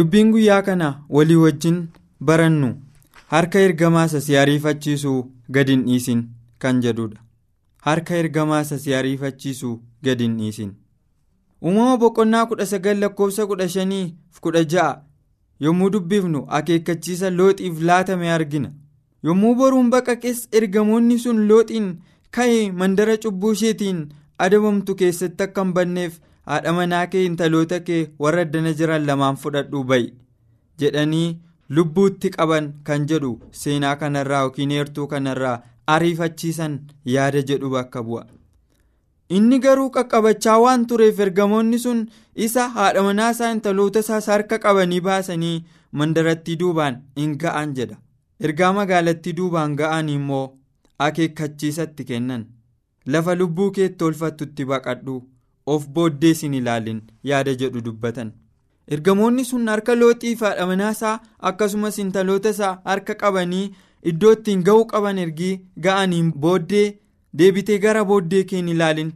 Dubbiin guyyaa kana walii wajjin barannu harka ergamaa si ariifachiisuu gadi hin dhiisin kan jedhudha harka ergamaa si ariifachiisuu gadi hin dhiisin. Uumama boqonnaa kudha sagal lakkoofsa kudha shanii fi kudha ja'a yommuu dubbifnu akeekkachiisa looxiif laatame argina. Yommuu boruun baqaqes ergamoonni sun looxiin ka'ee mandara cubbuu isheetiin adabamtu keessatti akka hin banneef haadha manaa kee intaloota kee warra addana jiran lamaan fudhadhuu ba'i jedhanii lubbuutti qaban kan jedhu seenaa kanarraa yookiin heertuu kanarraa ariifachiisan yaada jedhu bakka bu'a. inni garuu qaqqabachaa waan tureef ergamoonni sun isa haadha manaa isaa intaloota isaas harka qabanii baasanii mandarattii duubaan hin ga'an jedha ergaa magaalattii duubaan ga'an immoo akeekkachiisatti kennan lafa lubbuu keetti olfattutti baqadhu. Of booddee sin ilaalin yaada jedhu dubbatan ergamoonni sun harka looxiif haadha manaasaa akkasumas intaloota isaa harka qabanii iddoo ittiin ga'uu qaban ergii ga'aniin booddee deebitee gara booddee keen ilaalin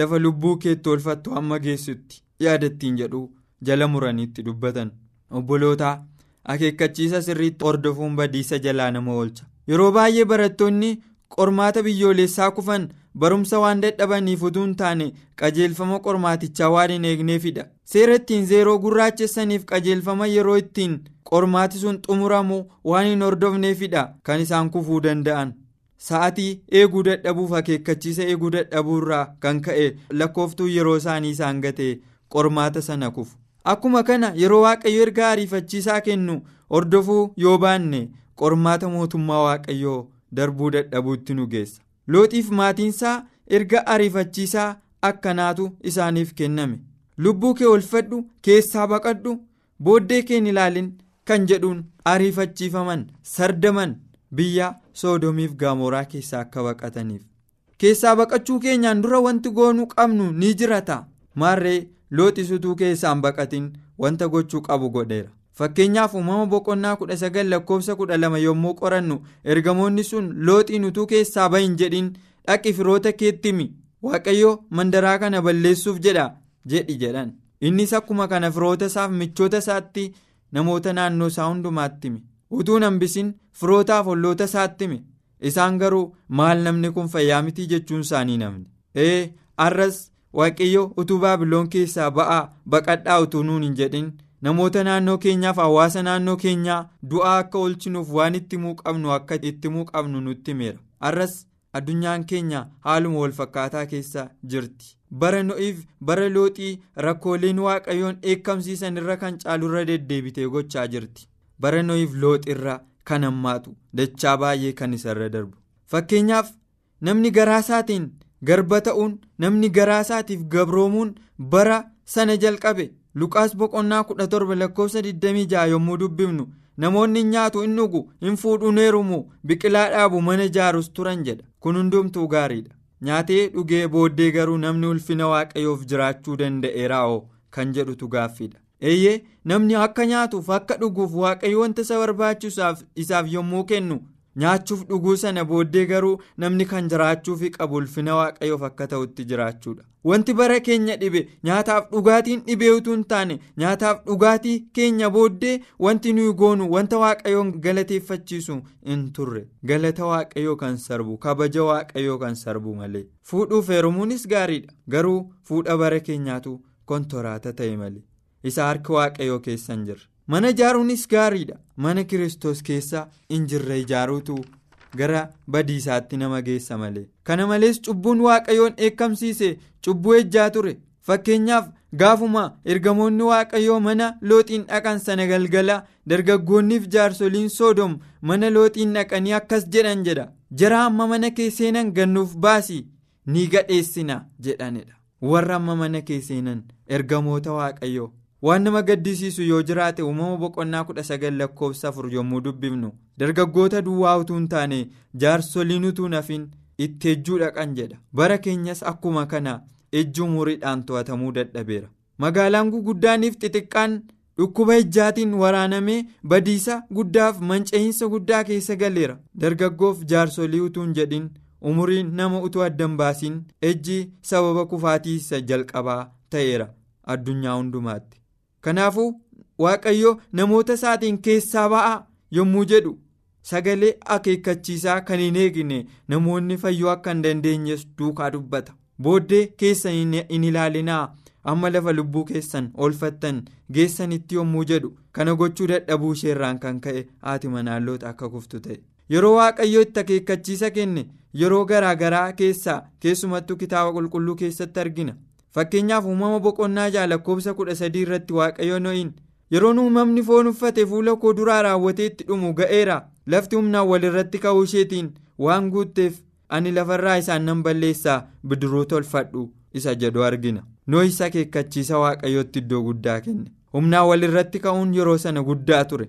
lafa lubbuu keetti olfattu hamma geessutti yaada ittiin jedhu jala muraniitti dubbatan obbolootaa akeekkachiisa sirriitti hordofuun badiisa jalaa nama oolcha yeroo baay'ee barattoonni qormaata biyyoolessaa kufan. Barumsa waan dadhabaniif utuu hin taane qajeelfama qormaatichaa waan hin eegneefidha seera ittiin zeeroo gurraachessaniif qajeelfama yeroo ittiin qormaati sun xumuramu waan hin hordofneefidha kan isaan kufuu danda'an. Sa'atii eeguu dadhabuuf akeekkachiisa eeguu dadhabuurraa kan ka'e lakkooftuu yeroo isaanii isaan gate qormaata sana kufu. Akkuma kana yeroo waaqayyo ergaa ariifachiisaa kennu hordofuu yoo baanne qormaata mootummaa waaqayyoo darbuu dadhabuutti nu geessa. Looxiif maatiinsaa erga ariifachiisaa akkanaatu isaaniif kenname. Lubbuu kee olfadhu keessaa baqadhu booddee keen ilaalin kan jedhuun ariifachiifaman sardaman biyya soodomiif gaamoraa keessaa akka baqataniif. Keessaa baqachuu keenyaan dura wanti goonuu qabnu ni jirata maarree looxis utuu keessaan baqatin wanta gochuu qabu godheera. Fakkeenyaaf uumama boqonnaa kudha sagal lakkoofsa kudha lama yommuu qorannu ergamoonni sun looxiin utuu keessaa bahin jedhin dhaqi firoota keetti himi waaqayyo mandaraa kana balleessuuf jedha jedhi jedhan. Innis akkuma kana firoota isaaf michoota isaatti namoota naannoo isaa hundumaatti hime utuu hambisin firootaaf olloota isaatti hime isaan garuu maal namni kun fayyaa mitii jechuun isaanii namni. Ee arras waaqayyo utuu baabiloon keessaa ba'aa baqadhaa utuu nuun hin jedhin. Namoota naannoo keenyaaf hawaasa naannoo keenyaa du'aa akka oolchinuuf waan itti himuu qabnu akka itti himuu qabnu nutti himeera arras addunyaan keenya haaluma walfakkaataa keessa jirti. Bara no'iif bara looxii rakkooleen waaqayyoon eekkamsiisan irra kan caalurra deddeebitee gochaa jirti. Bara no'iif looxirra kan hammaatu dachaa baay'ee kan isarra darbu. Fakkeenyaaf namni garaasaatiin garba ta'uun namni garaasaatiif gabroomuun bara sana jalqabe. Luqaas boqonnaa kudha torba lakkoofsa 26 yommuu dubbifnu namoonni nyaatu hin dhugu hin fuudhu heerumu biqilaa dhaabu mana ijaarus turan jedha. Kun hundumtuu gaariidha. Nyaatee dhugee booddee garuu namni ulfina waaqayyoof jiraachuu danda'eeraa'oo kan jedhutu gaaffiidha eeyyee namni akka nyaatuuf akka dhuguuf waaqayyo wanta isa barbaachisu isaaf yommuu kennu nyaachuuf dhuguu sana booddee garuu namni kan jiraachuufi qabu ulfina waaqayyoof akka ta'utti jiraachuudha. Wanti bara keenya dhibe nyaataaf dhugaatiin dhibee utuu hin taane nyaataaf dhugaatii keenya booddee wanti nuyi goonu wanta waaqayyoon galateeffachiisu hin turre. Galata waaqayyoo kan sarbu kabaja waaqayyoo kan sarbu malee. Fuudhuuf heerumuunis gaariidha. Garuu fuudha bara keenyaatu kontoraata ta'e malee. Isa harka waaqayyoo keessa hin jirre mana ijaaruunis gaariidha. Mana kiristoos keessa hin jirre ijaaruutu. Gara badiisaatti nama geessa malee. Kana malees cubbuun waaqayyoon eekkamsiise cubbuu ejjaa ture. Fakkeenyaaf gaafuma ergamoonni waaqayyoo mana looxiin dhaqan sana galgala dargaggoonniif jaarsoliin soodom mana looxiin dhaqanii akkas jedhan jedha. Jara amma mana kee seenan gannuuf baasi ni gadheessina jedhanidha. Warra amma mana kee seenan ergamoota waaqayyoo waan nama gaddisiisu yoo jiraate uumama boqonnaa kudha sagal lakkoofsa afur yommuu dubbifnu dargaggoota duwwaa utuu hin taane jaarsoliin utuu nafin itti ejjuu dhaqan jedha. Bara keenyas akkuma kana ejjuu muriidhaan to'atamuu dadhabeera. Magaalaan guguddaaniif xixiqqaan dhukkuba ejjaatiin waraanamee badiisa guddaaf manca'iinsa guddaa keessa galeera. Dargaggoof jaarsolii utuu hin jedhin umuriin nama utuu addan baasiin ejji sababa kufaatiisa jalqabaa ta'eera addunyaa hundumaatti kanaafuu waaqayyo namoota isaatiin keessaa ba'aa yommuu jedhu sagalee akeekkachiisaa kan hin eegne namoonni fayyuu akka hin dandeenyes duukaa dubbata. Booddee keessan hin ilaalinaa amma lafa lubbuu keessan oolfattan geessanitti yommuu jedhu kana gochuu dadhabuu isheerraan kan ka'e haati manaalloota akka kuftu ta'e. Yeroo waaqayyo itti akeekkachiisa kenne yeroo garaa garaa keessaa keessumattuu kitaaba qulqulluu keessatti argina fakkeenyaaf uumama boqonnaa ja'a lakkoofsa kudha sadii irratti waaqayyo no'iin yeroon uumamni foon uffate fuula koo duraa raawwatee itti dhumu ga'eera. Lafti humnaan walirratti ka'uu isheetiin waan guutteef ani lafarraa isaan nan balleessaa bidiruu tolfadhu isa jedhu argina. Noo'is akeekkachiisa waaqayyootti iddoo guddaa kenne. Humnaan walirratti ka'uun yeroo sana guddaa ture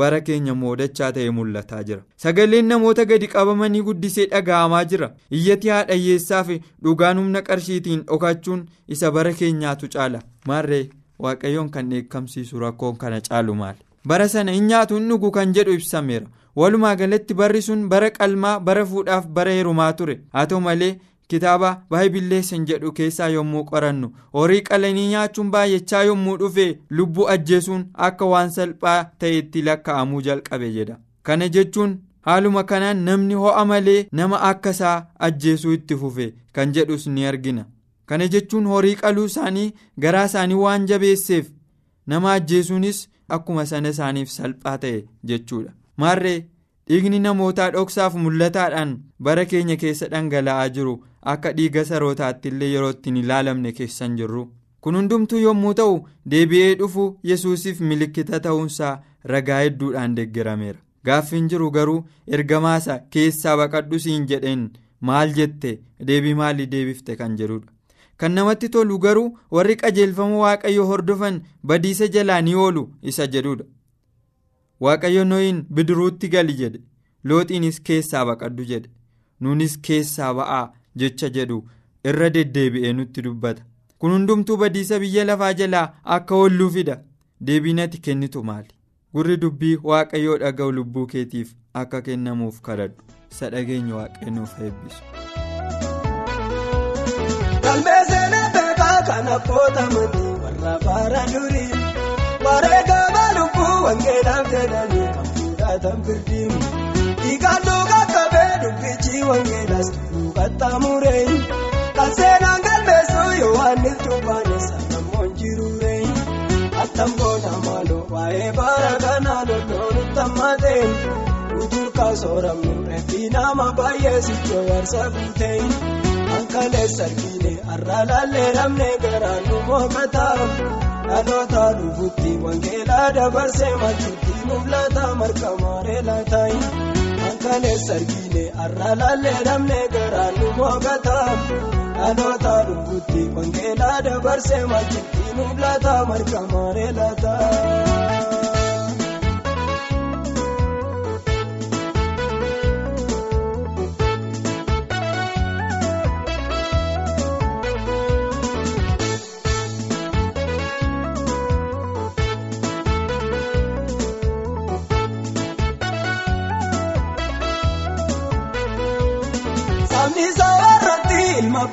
bara keenya moodachaa ta'e mul'ataa jira. Sagaleen namoota gadi qabamanii guddisee dhaga'amaa jira. Iyyati haadha hiyyeessaa fi dhugaan humna qarshiitiin dhokachuun isa bara keenyaatu caala. Maarree waaqayyoon kan dheekkamsiisu rakkoon kana caalu maali? Bara sana hin nyaatu hin dhugu kan jedhu ibsameera. Walumaa galatti barri sun bara qalmaa bara fuudhaaf bara heerumaa ture. Haa ta'u malee kitaaba baayibileessan jedhu keessaa yommuu qorannu. Horii qalanii nyaachuun baay'achaa yommuu dhufe lubbuu ajjeesuun akka waan salphaa ta'etti lakkaa'amuu jalqabe jedha. Kana jechuun haaluma kanaan namni ho'a malee nama akka isaa ajjeesuu itti fufe kan jedhus ni argina. Kana jechuun horii qaluu isaanii garaa isaanii waan jabeesseef nama ajjeesuunis akkuma sana isaaniif salphaa ta'e jechuudha. Maarree dhiigni namootaa dhoksaaf mul'ataadhaan bara keenya keessa dhangala'aa jiru akka dhiiga sarootaatti illee yeroo ittiin ilaalamne keessan jirru. Kun hundumtuu yommuu ta'u deebi'ee dhufu yesuusiif milikkita ta'uunsaa ragaa hedduudhaan deeggarameera. Gaaffiin jiru garuu ergamaasa keessaa baqadhu siin jedheen maal jette? Deebii maalii deebifte? kan jedhudha. Kan namatti tolu garuu warri qajeelfama waaqayyo hordofan badiisa jalaa ni oolu isa jedhudha. Waaqayyo nooyin bidiruutti gali jedhe. Looxiinis keessaa baqadhu jedhe. Nuunis keessaa ba'aa jecha jedhu irra deddeebi'ee nutti dubbata. Kun hundumtuu badiisa biyya lafaa jalaa akka oolluufidha deebiin ati kennitu maali? Gurri dubbii waaqayyoo dhaga'u lubbuu keetiif akka kennamuuf kadhadhu. Isa dhageenya eebbisu. Affootamanii warra faara durii. Wareegama lubbuu wangeelaaf jedhanii kan fudhatan birdiin dhiigaan qabee dubbichi wangeelas dhugatamuree kan seenaan galmeessu yohaannis dubbaanis namoon jiruree attamboona maaloo waa'ee bara kanaa lolloon uttammatee uturkaa sooramnu reeffi nama baay'ee sichoo warsa guutee. Ankalee sarbiine arraalaallee namne garaan nu mookataa dhaloota dhufuutti wangeelaa dabarsee maltuutti mul'ata marga maaree laataayi. Ankalee sarbiine arraalaallee namne garaan nu mookataa dhaloota dhufuutti wangeelaa dabarsee maltuutti mul'ata marga maaree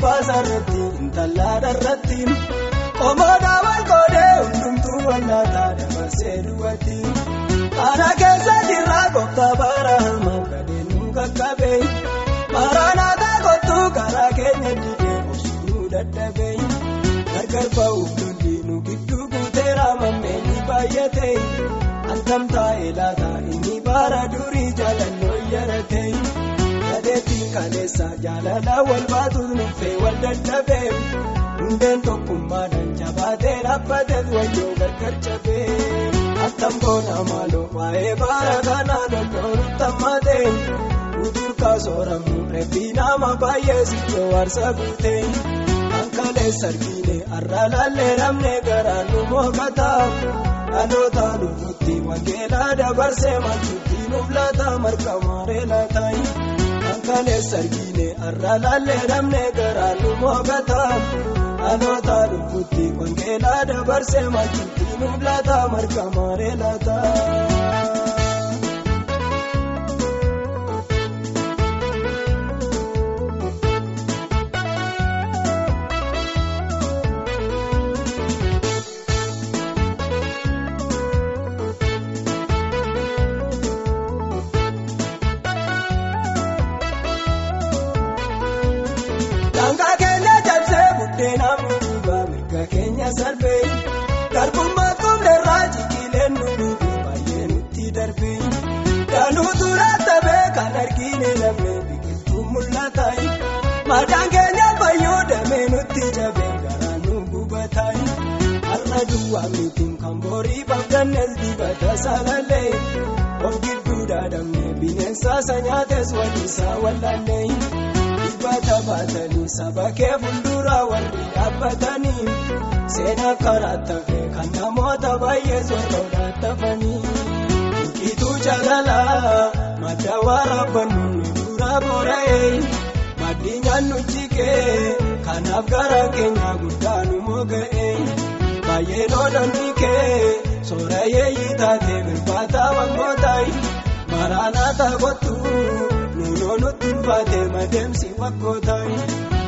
baasarratti intallaadharratti qomoodhaa wal qoodee hundumtuu wallaataa dabarsee duwwaatti kana keessa jirraa gooftaa baaraama gadeen nu qaqqabee kaleessa jaalala wal baatuun nuffee wal dadhabee hundeen tokkummaadhaan jabaatee dhaabbateet wayyoo gargar cabee attam boona maaloo waa'ee baara kanaa lolloon tammaatee uturkaa sooramnu reeffi nama baay'ee sittoo waarsa guutee kaleessa argine har'a laallee namne garaan nu mookataa dhaloota dhufuutti wangeelaa dabarsee malchuutti nuuf laata marqa maaree laataayi kaleessa argine har'a laallee namne garaan nu mookataa dhaloota dhufuutti wangeelaa dabarsee malchuutti nuuf laata marqa maaree laataa. Wallisaa wallaallee dibata baatanii saba kee fuulduraa warri dhaabbatanii. Seenaa karaa tafee kan namoota baay'ee soorata tafanii. Burkituu jaalalaa madda waraabbannu nu dura boora'ee. Maddi nyaannu jikee kanaaf gara keenya guddaa nu moga'ee. Baay'ee loodonni kee soorayee yiitaatee bilbaataa waggootaay. Maraanaata kottu nuunoo nutti ulfaatee madeemsi waggootaay.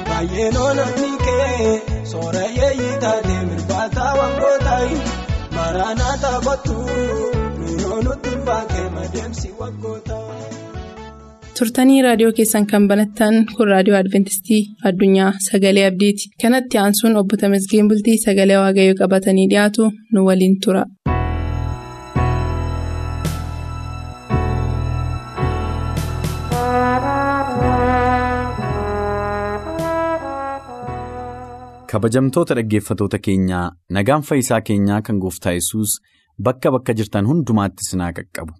Baay'ee loodonni kee. Soorayee yiitaatee mirbaata waggootaay maraanaata kottu nuunoo nutti baatee madeemsi waggootaay. Turtanii raadiyoo keessan kan banattan kun raadiyoo Adventistii addunyaa sagalee abdiiti. Kanatti aansuun obbo Tamasgeen Bultii sagalee waaqayyoo qabatanii dhiyaatu nu waliin tura. Kabajamtoota dhaggeeffatoota keenyaa nagaan fayyisaa keenyaa kan gooftaa yesus bakka bakka jirtan hundumaatti sinaa qaqqabu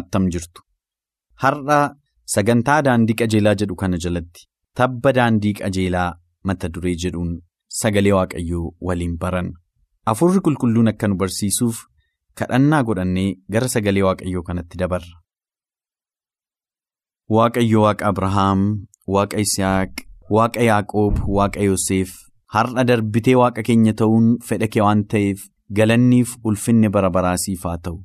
attam jirtu har'a sagantaa daandii qajeelaa jedhu kana jalatti tabba daandii qajeelaa mata duree jedhuun sagalee waaqayyoo waliin baranna hafuurri qulqulluun akka nu barsiisuuf kadhannaa godhannee gara sagalee waaqayyoo kanatti dabarra. Waaqayyo waaqa Abrahaam, waaqa Isihaaq, waaqa Yaaqoob, waaqa Yoseef. Har'a darbitee waaqa keenya ta'uun fedha kee waan ta'eef galanniif ulfinni bara baraasiif haa ta'u.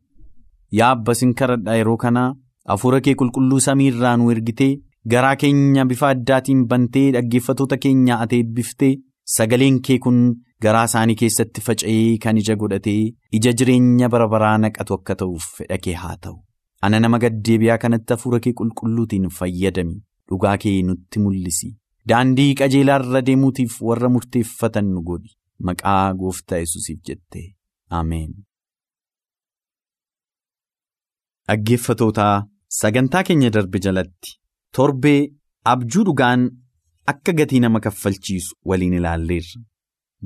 Yaa abbasin kadhadhaa yeroo kanaa hafuura kee qulqulluu samii irraa nu ergitee garaa keenya bifa addaatiin bantee dhaggeeffatoota keenya ati eebbiftee sagaleen kee kun garaa isaanii keessatti faca'ee kan ija godhatee ija jireenya bara baraa naqatu akka ta'uuf fedha kee haa ta'u. Ana nama gaddeebi'aa kanatti hafuura kee qulqulluutiin fayyadami dhugaa kee nutti mul'isi. Daandii qajeelaa irra deemuutiif warra murteeffatan nu godhi maqaa gooftaa yesusiif jettee ameen. Dhaggeeffatootaa sagantaa keenya darbe jalatti torbee abjuu dhugaan akka gatii nama kaffalchiisu waliin ilaalleerra.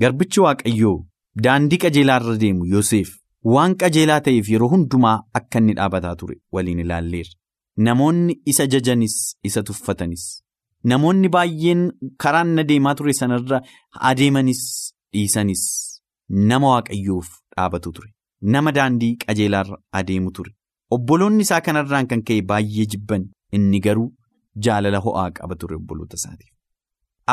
Garbichi Waaqayyoo daandii qajeelaa irra deemu Yoseef waan qajeelaa ta'eef yeroo hundumaa akka inni dhaabataa ture waliin ilaalleerra. Namoonni isa jajanis isa tuffatanis. Namoonni baay'een karaan na ture sanarra adeemanis dhiisanis nama waaqayyoof dhaabatu ture. Nama daandii qajeelaarra adeemu ture. Obboloonni isaa kanarraan kan ka'e baay'ee jibban inni garuu jaalala ho'aa qaba ture obboloota isaatiif.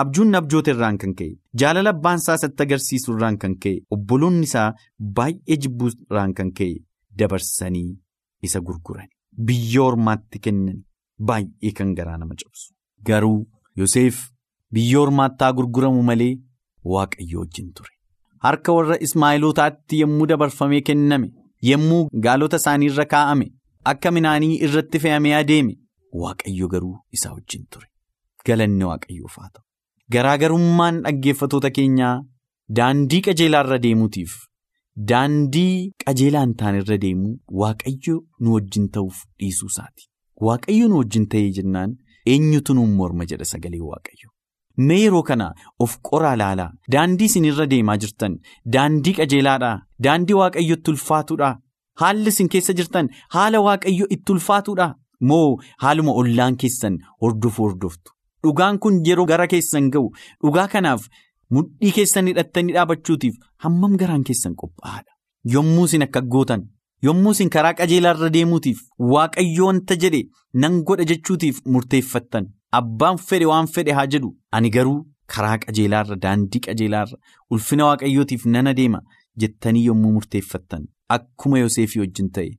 Abjuun abjoota irraan kan ka'e jaalala abbaan isaa isatti agarsiisu irraan kan ka'e obboloonni isaa baay'ee jibbuu irraan kan ka'e dabarsanii isa gurguran. Biyya ormaatti kennan baay'ee kan garaa nama cabsu. Garuu Yoseef biyya ormaatti haa gurguramu malee waaqayyo wajjin ture. Harka warra Ismaa'ilootaatti yommuu dabarfamee kenname yommuu gaalota isaanii irra kaa'ame akka minaanii irratti fe'amee adeeme waaqayyo garuu isaa wajjin ture. Galanni waaqayyoof haa ta'u. Garaagarummaan dhaggeeffatoota keenyaa daandii qajeelaa irra deemuutiif daandii qajeelaa hin taane irra deemuu waaqayyo nu wajjin ta'uuf dhiisuu isaati. Waaqayyo nu wajjin ta'ee jennaan. Eenyutu nuun morma jedha sagalee waaqayyo. Mee yeroo kana of qoraa laalaa daandii isin irra deemaa jirtan. Daandii qajeelaadhaa daandii waaqayyo itti ulfaatuudhaa haalli isin keessa jirtan haala waaqayyo itti ulfaatuudhaa moo haaluma ollaan keessan hordofu hordoftu? Dhugaan kun yeroo gara keessan ga'u. Dhugaa kanaaf mudhii keessan hidhattanii dhaabachuutiif hammam garaan keessan qophaa'aadha? Yommuu isin akka gootan yommuu isin karaa qajeelaa irra deemuutiif waaqayyo wanta jedhe nan godha jechuutiif murteeffattan. Abbaan fedhe waan fedhe haa jedhu ani garuu karaa qajeelaarra daandii qajeelaarra ulfina waaqayyootiif nan adeema jettanii yommuu murteeffattan akkuma Yoseefii wajjin ta'e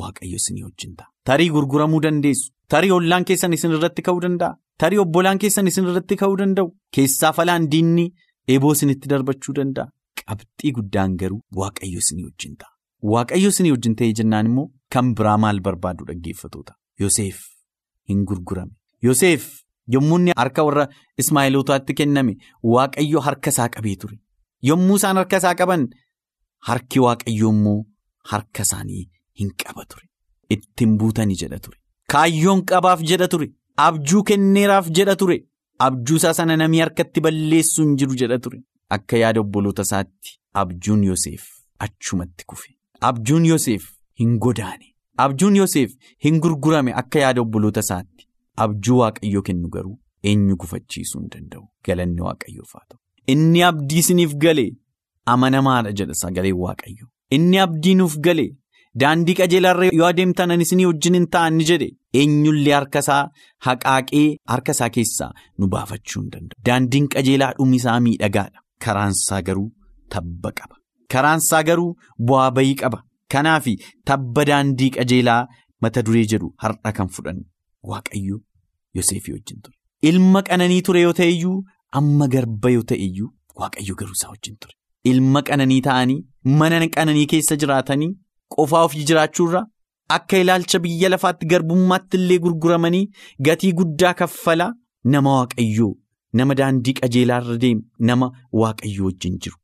waaqayyo isinii wajjin ta'a. Tarii gurguramuu dandeessu. Tarii ollaan keessan isin irratti ka'uu danda'a. Tarii obbolaan keessan isin irratti ka'uu danda'u. Keessaa falaan diinni eeboo isinitti darbachuu danda'a. Qabxii guddaan garuu waaqayyo isinii wajjin ta'a. Waaqayyo isinii wajjin ta'e jennaan immoo kan biraa maal barbaadu dhaggeeffatoota. Yoseef hin gurgurame. Yoseef. Yommuu inni harka warra Ismaa'ilootaatti kenname waaqayyo harka isaa qabee ture. Yommuu isaan harka isaa qaban harki waaqayyo immoo harka isaanii hin qaba ture. Ittiin buutanii jedha ture. Kaayyoon qabaaf jedha ture. Abjuu kenneeraaf jedha ture. Abjuu isaa sana namni harkatti balleessuu hin jiru jedha ture. Akka yaada obboloota isaatti abjuun Yoseef achumatti kufe. Abjuun Yoseef hin godaane. Abjuun Yoseef hin gurgurame akka yaada obboloota isaatti. Abjuu waaqayyoo kennu garuu eenyu gufachiisuu hin danda'u galanni waaqayyoof haa ta'u. Inni abdii isiniif galee amanamaadha jedha sagaleen waaqayyo. Inni abdii nuuf galee daandii qajeelaarra yoo adeemtan ani isinii wajjin hin ta'an ni jedhe eenyullee harka isaa haqaaqee harka isaa keessaa nu baafachuu hin danda'u. Daandiin qajeelaa dhumi isaa miidhagaadha. Karaan isaa garuu tabba qaba. Karaan isaa garuu bu'aa bayii qaba. Kanaaf tabba daandii qajeelaa mata duree jedhu har'a kan fudhannu. Waaqayyo Yoseefii wajjin ture. Ilma qananii ture yoo ta'e iyyuu amma garba yoo ta'e iyyuu waaqayyo garuu isaa wajjin ture. Ilma qananii ta'anii mana qananii keessa jiraatanii qofaa ofii jiraachuurra akka ilaalcha biyya lafaatti garbummaatti illee gurguramanii gatii guddaa kaffalaa nama waaqayyoo nama daandii qajeelaarra deemu nama waaqayyo wajjin jiru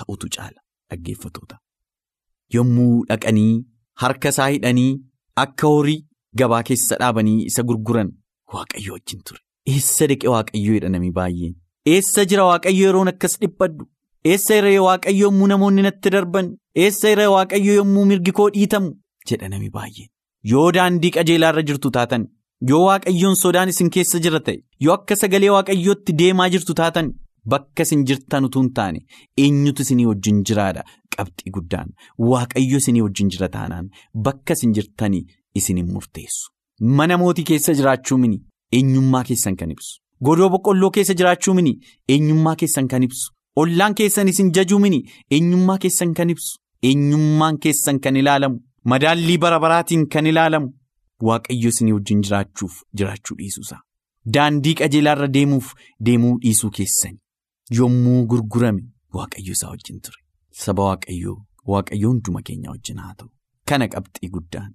ta'utu caala dhaggeeffatoota. Yommuu dhaqanii harka isaa hidhanii akka horii. Gabaa keessa dhaabanii isa gurguran waaqayyo wajjin ture. Eessa dhaqe waaqayyo jedhanami baay'een. Eessa jira waaqayyo yeroon akkas dhiphadhu? Eessa irra waaqayyo yommuu namoonni natti darban? Eessa irra waaqayyo yommuu mirgi koo dhiitamu? jedhanami baay'een. Yoo daandii qajeelaarra jirtu taatan, yoo waaqayyoon sodaan isin keessa jira ta'e, yoo akka sagalee waaqayyootti deemaa jirtu taatan, bakka isin jirtan utuu hin taane eenyutu isinii wajjin jiraadha qabxii guddaan. Waaqayyo isinii wajjin jira taanaan bakka isin jirtanii. Isin murteessu. Mana mootii keessa jiraachuu mini eenyummaa keessan kan ibsu. Godoo boqqolloo keessa jiraachuu mini eenyummaa keessan kan ibsu. Ollaan keessan isin jajuu mini eenyummaa keessan kan ibsu. Eenyummaan keessan kan ilaalamu. Madaallii bara baraatiin kan ilaalamu. Waaqayyo isinii wajjin jiraachuuf jiraachuu dhiisuusaa. Daandii qajeelaarra deemuuf deemuu dhiisuu keessan. Yommuu gurgurame waaqayyo isaa wajjin ture. Saba waaqayyoo waaqayyo hunduma keenya wajjin haa ta'u. Kana qabxii guddaan.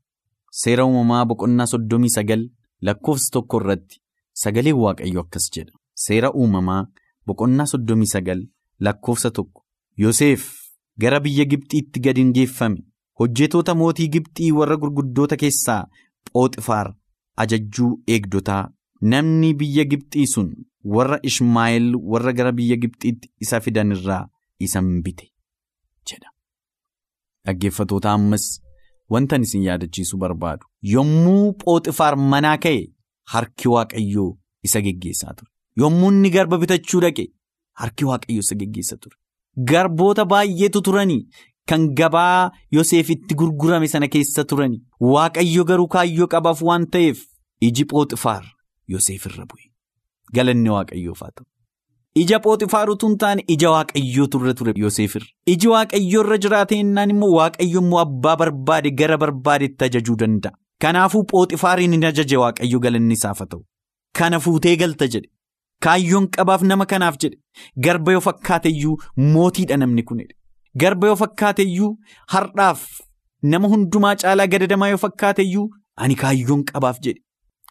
Seera uumamaa boqonnaa soddomii sagal lakkoofsa tokko irratti sagaleen waaqayyo akkas jedha. Seera uumamaa boqonnaa soddomii sagal lakkoofsa tokko. Yoseef gara biyya Gibxiitti gadi hin geeffame hojjetoota mootii Gibxii warra gurguddoota keessaa Phooxifaar ajajjuu eegdotaa namni biyya Gibxii sun warra Ishmaa'eel warra gara biyya Gibxiitti isa fidan irraa isan bite jedha. Dhaggeeffatoota ammas. Wantan isin yaadachiisuu barbaadu yommuu Phooxifaar manaa ka'e harki waaqayyoo isa geggeessaa ture. Yommuu inni garba bitachuu dhaqe harki waaqayyoo isa geggeessa ture. Garboota baay'eetu turanii kan gabaa Yoseefitti gurgurame sana keessa turanii. Waaqayyo garuu kaayyoo qabaaf waan ta'eef iji Phooxifaar Yoseef irra bu'e. Galanni waaqayyoof haa ta'u. Ija Phooxifaar utuu hin taane ija waaqayyootu irra ture Yoseefirra. Iji waaqayyoo irra jiraate innaan immoo waaqayyo immoo abbaa barbaade gara barbaadetti ajajuu danda'a. Kanaafuu Phooxifaariin hin ajaje waaqayyo galanni isaaf haa ta'u. Kana fuutee galta jedhe. Kaayyoon qabaaf nama kanaaf jedhe. Garba yoo fakkaate iyyuu mootiidha namni kunidha. Garba yoo fakkaate iyyuu har'aaf nama hundumaa caalaa gadadamaa yoo fakkaate iyyuu ani kaayyoon qabaaf jedhe.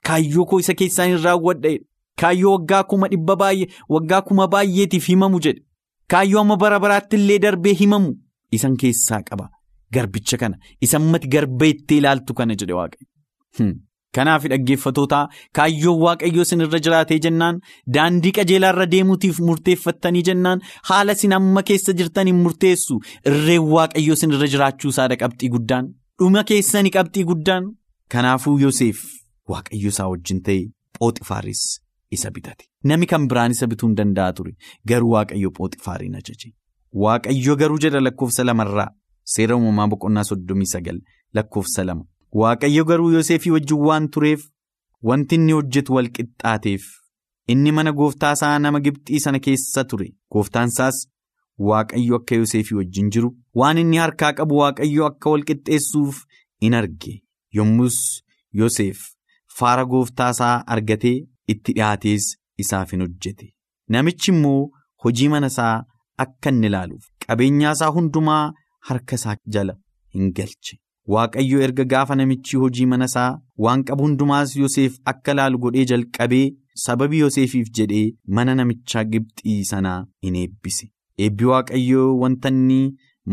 Kaayyoo koo isa keessaan hin raawwadha. Kaayyoo waggaa kuma dhibba baay'ee waggaa kuma baay'eetiif himamu jedhe. Kaayyoo amma bara baraatti illee darbee himamu isan keessaa qaba. Garbicha kana isa ammatti garba itti ilaaltu kana jedhe waaqayyo. Kanaaf dhaggeeffatootaa kaayyoon waaqayyoo irra jiraatee jennaan daandii qajeelaa irra deemuutiif murteeffattanii jennaan haala isin amma keessa jirtaniin murteessu irreen waaqayyoo irra jiraachuu isaadha qabxii guddaan dhuma keessanii qabxii guddaan kanaafuu Yoseef waaqayyo isaa wajjin ta'e Phooxifaaris isa bitate nami kan biraan isa bituu hin danda'a ture garuu waaqayyo Phooxifaariin ajaje. Waaqayyo garuu jedha lakkoofsa lamarraa seera uumamaa boqonnaa soddomii sagal lakkoofsa lama. Waaqayyo garuu Yoseefii wajjin waan tureef wanti inni hojjetu wal qixxaateef inni mana gooftaa isaa nama Gibxii sana keessa ture. Gooftaan isaas Waaqayyo akka Yoseefii wajjin jiru waan inni harkaa qabu Waaqayyo akka wal qixxeessuuf in arge. Yommus Yoseef faara gooftaa isaa argatee itti dhiyaatees isaaf hin hojjete namichi immoo hojii mana isaa akka inni ilaaluuf qabeenyaa isaa hundumaa harka isaa jala hin galche. Waaqayyo erga gaafa namichi hojii mana isaa waan qabu hundumaas Yoseef akka laalu godhee jalqabee sababii Yoseefiif jedhee mana namichaa Gibxii sanaa in eebbise. Eebbi Waaqayyoo wanta inni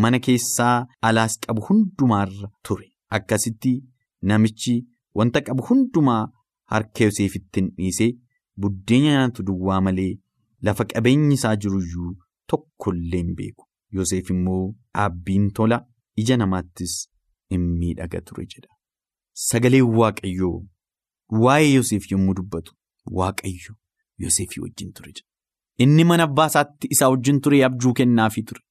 mana keessaa alaas qabu hundumaarra ture. Akkasitti namichi wanta qabu hundumaa harka Yoseefitti hin dhiisee buddeena nyaatu duwwaa malee lafa qabeenyi isaa jiruyyuu tokkollee hin beeku. Yoseef immoo dhaabbiin tola ija namaattis. in miidhaga ture jedha. Sagaleen Waaqayyoo waa'ee Yoseef yommuu dubbatu Waaqayyo Yoseefii wajjin ture jedha. Inni mana abbaa isaa wajjin ture abjuu kennaafii ture.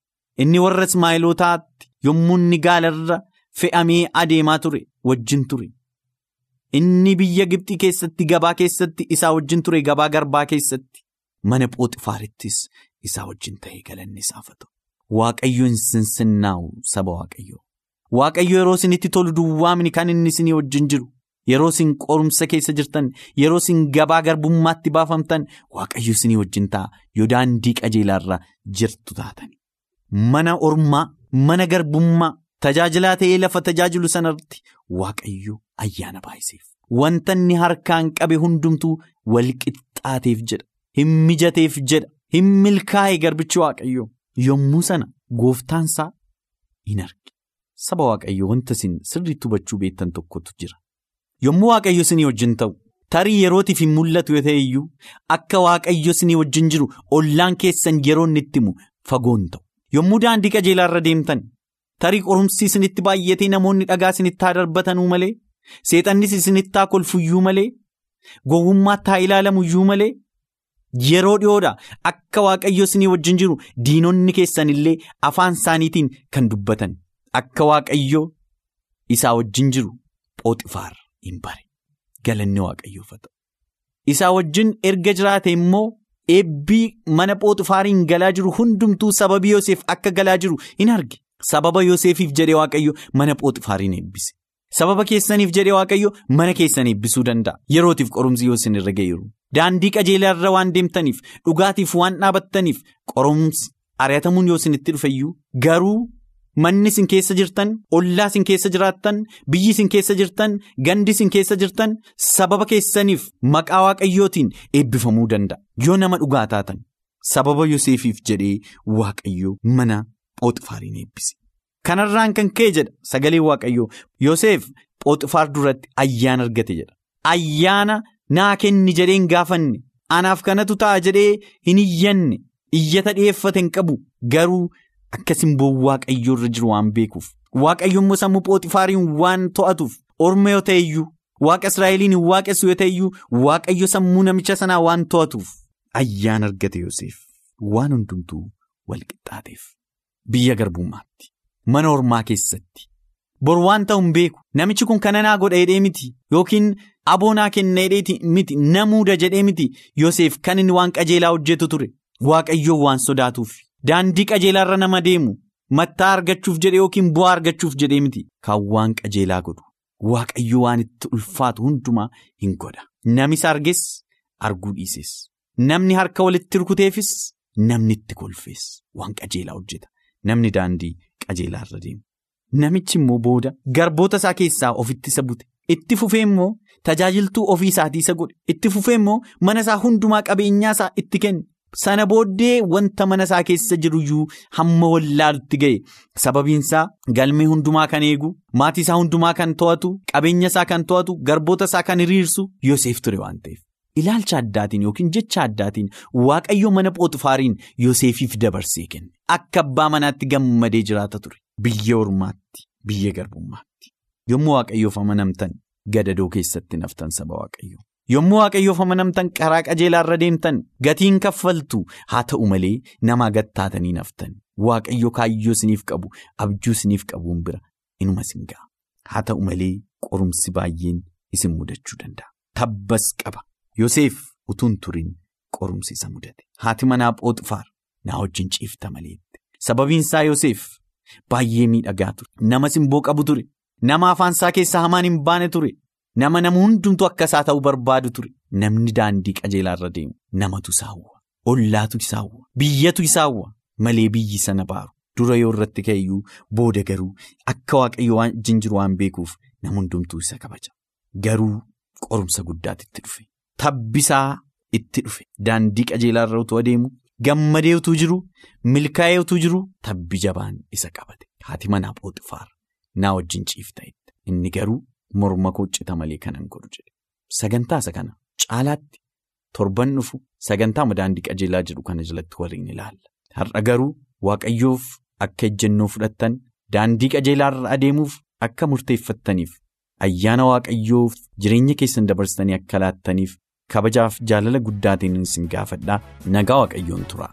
Inni warra Ismaa'elootaatti yommuu inni gaalarra fe'amee adeemaa ture wajjin ture. Inni biyya Gibxii keessatti gabaa keessatti isaa wajjin ture gabaa garbaa keessatti mana Phooxifaarittis isaa wajjin ta'ee galanni isaaf haa ta'u. Waaqayyo hin sinsinnaa'u saba Waaqayyoo. Waaqayyo yeroo isinitti tolu duwwaamni kan inni isinii wajjin jiru yeroo isin qorumsa keessa jirtan yeroo isin gabaa garbummaatti baafamtan waaqayyo isinii wajjin ta'a yoo daandii qajeelaarra jirtu taatani. Mana ormaa mana garbummaa tajaajilaa ta'ee lafa tajaajilu sanarratti waaqayyo ayyaana baay'iseef. Wanta inni harkaan qabe hundumtuu wal qixxaateef jedha hin mijateef jedha hin milkaa'e garbichi waaqayyo yommuu sana gooftaansaa in arge. Saba waaqayyo wanta isin sirriitti hubachuu beektan tokkotu jira. Yommuu waaqayyo isinii wajjin ta'u tarii yerootiif hin mul'atu yoo ta'e iyyuu akka waaqayyo isinii wajjin jiru ollaan keessan yeroo inni itti himu fagoon ta'u. Yommuu daandii qajeelaa irra deemtan tarii qorumsi isinitti baay'atee namoonni dhagaa isinitti haa darbatanuu malee seexannis isinitti haa kolfuyyuu malee gowwummaatti haa ilaalamuyyuu malee yeroo dhiyoodha akka waaqayyo isinii wajjin jiru diinonni keessan illee afaan isaaniitiin kan dubbatan. Akka waaqayyo isaa wajjin jiru phooxifaar hin bare galanni waaqayyoof haa ta'u. Isaa wajjin erga jiraate immoo eebbii mana phooxifaariin galaa jiru hundumtuu sababii Yoseef akka galaa jiru hin arge. Sababa Yoseefiif jedhee waaqayyo mana phooxifaariin eebbise. Sababa keessaniif jedhee waaqayyo mana keessan eebbisuu danda'a. Yerootiif qorumsi yoo isin irra ga'eeru. Daandii qajeelaa irra waan deemtaniif dhugaatiif waan dhaabattaniif qorumsi ari'atamuun yoo isinitti dhufeyyuu garuu. Manni isin keessa jirtan, ollaa isin keessa jiraattan, biyyi isin keessa jirtan, gandi isin keessa jirtan sababa keessaniif maqaa waaqayyootiin eebbifamuu danda'a. Yoo nama dhugaa taatan sababa Yoseefiif jedhee waaqayyoo mana phooxifaariin eebbise. Kanarraan kan ka'e jedha sagalee waaqayyoo Yoseef phooxifaar duratti ayyaana argate jedha. Ayyaana naa kenni jedheen gaafanne anaaf kanatu ta'a jedhee hin iyyanne iyyata dhiyeeffate hin qabu garuu. Akka simboo waaqayyoo irra jiru waan beekuuf waaqayyo immoo sammuu phooxifaariin waan to'atuuf orma yoo ta'e iyyuu waaqa Israa'eliin hin waaqessu yoo ta'e iyyuu waaqayyo sammuu namicha sanaa waan to'atuuf ayyaana argate Yoseef waan hundumtuu wal qixxaateef biyya garbummaatti mana ormaa keessatti. Bor waan ta'u hin beeku namichi kun kana naa godha jedhee miti yookiin aboonaa kenna jedheeti miti namuuda jedhee miti Yoseef kan inni waan qajeelaa hojjetu ture. Waaqayyoo waan sodaatuuf. Daandii qajeelaarra nama deemu mattaa argachuuf jedhe yookiin bu'aa argachuuf jedhee miti kan waan qajeelaa godhu. Waaqayyo waan itti ulfaatu hundumaa hin godha. Namni isa arges arguu dhiises. Namni harka walitti rukuteefis namni itti kolfees. Waan qajeelaa hojjeta namni daandii qajeelaarra deemu. Namichi immoo booda garboota isaa keessaa ofitti isa bute itti fufee immoo tajaajiltuu ofii isaatii isa godhe itti fufee immoo mana isaa hundumaa qabeenyaa isaa itti kenne. Sana booddee wanta mana isaa keessa jiruyyuu hamma wallaalutti ga'e sababiinsaa galmee hundumaa kan eegu maatii isaa hundumaa kan to'atu qabeenya isaa kan to'atu garboota isaa kan hiriirsu Yoseef ture waan ta'eef. Ilaalcha addaatiin yookiin jecha addaatiin waaqayyo mana Pooxifaariin Yoseefiif dabarsee kenne akka abbaa manaatti gammadee jiraata ture biyya ormaatti biyya garbummaatti yommuu waaqayyoof amanamtan gadadoo keessatti naftan saba waaqayyo. Yommuu waaqayyoof amanamtan karaa qajeelaarra deemtan gatiin kaffaltu haa ta'u malee namaa gattaatanii naftan waaqayyo kaayyoo isiniif qabu abjuu isiniif qabuun bira inuma isin ga'a. Haa ta'u malee qorumsi baay'een isin mudachuu danda'a. Tabbas qaba. Yoseef utuun turiin qorumsi isa mudate. Haati manaa Phooxifaar naa wajjin ciifta maleetti. Sababiinsaa Yoseef baay'ee miidhagaa ture. Nama simboo qabu ture. Nama afaansaa keessaa hamaan hin baane ture. Nama nama hundumtu akka isaa ta'uu barbaadu ture. Namni daandii qajeelaarra deemu namatu isa hawwa. Ollaatu isa hawwa. Biyyatu isa hawwa. Malee biyyi sana baaru. Dura yoo irratti ka'eyyuu booda garuu akka waaqayyo wajjin jiru waan beekuuf nama hundumtuu isa kabaja. Garuu qorumsa guddaatti itti dhufe. Tabbisaa itti dhufe. Daandii qajeelaarra utuu adeemu gammadee utuu jiru milkaa'ee utuu jiru tabbi jabaan isa qabate. Haati manaa Phooxifaar naa wajjin ciifta inni garuu. Morma koo cita malee kanan godhu jedhe sagantaa isa kana caalaatti torban dhufu sagantaa daandii qajeelaa jedhu kana jalatti waliin ilaalla. Har'a garuu waaqayyoof akka ejjennoo fudhattan daandii qajeelaarra adeemuuf akka murteeffattaniif ayyaana waaqayyoof jireenya keessan dabarsitanii akka laattaniif kabajaaf jaalala guddaatiin isin gaafadhaa nagaa waaqayyoon tura.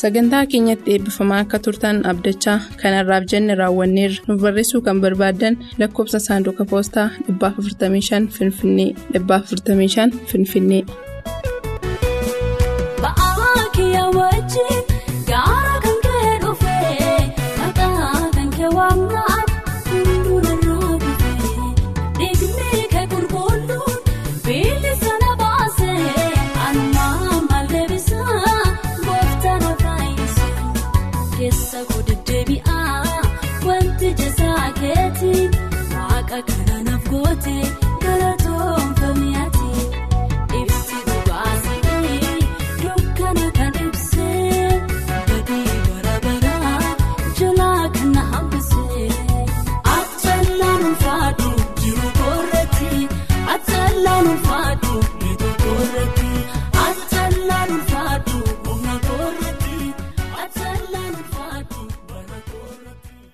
sagantaa keenyatti eebbifamaa akka turtan abdachaa kanarraaf jenne raawwanneerra nuuf barreessuu kan barbaadan lakkoobsa saanduqa poostaa 455 finfinnee 455 finfinnee.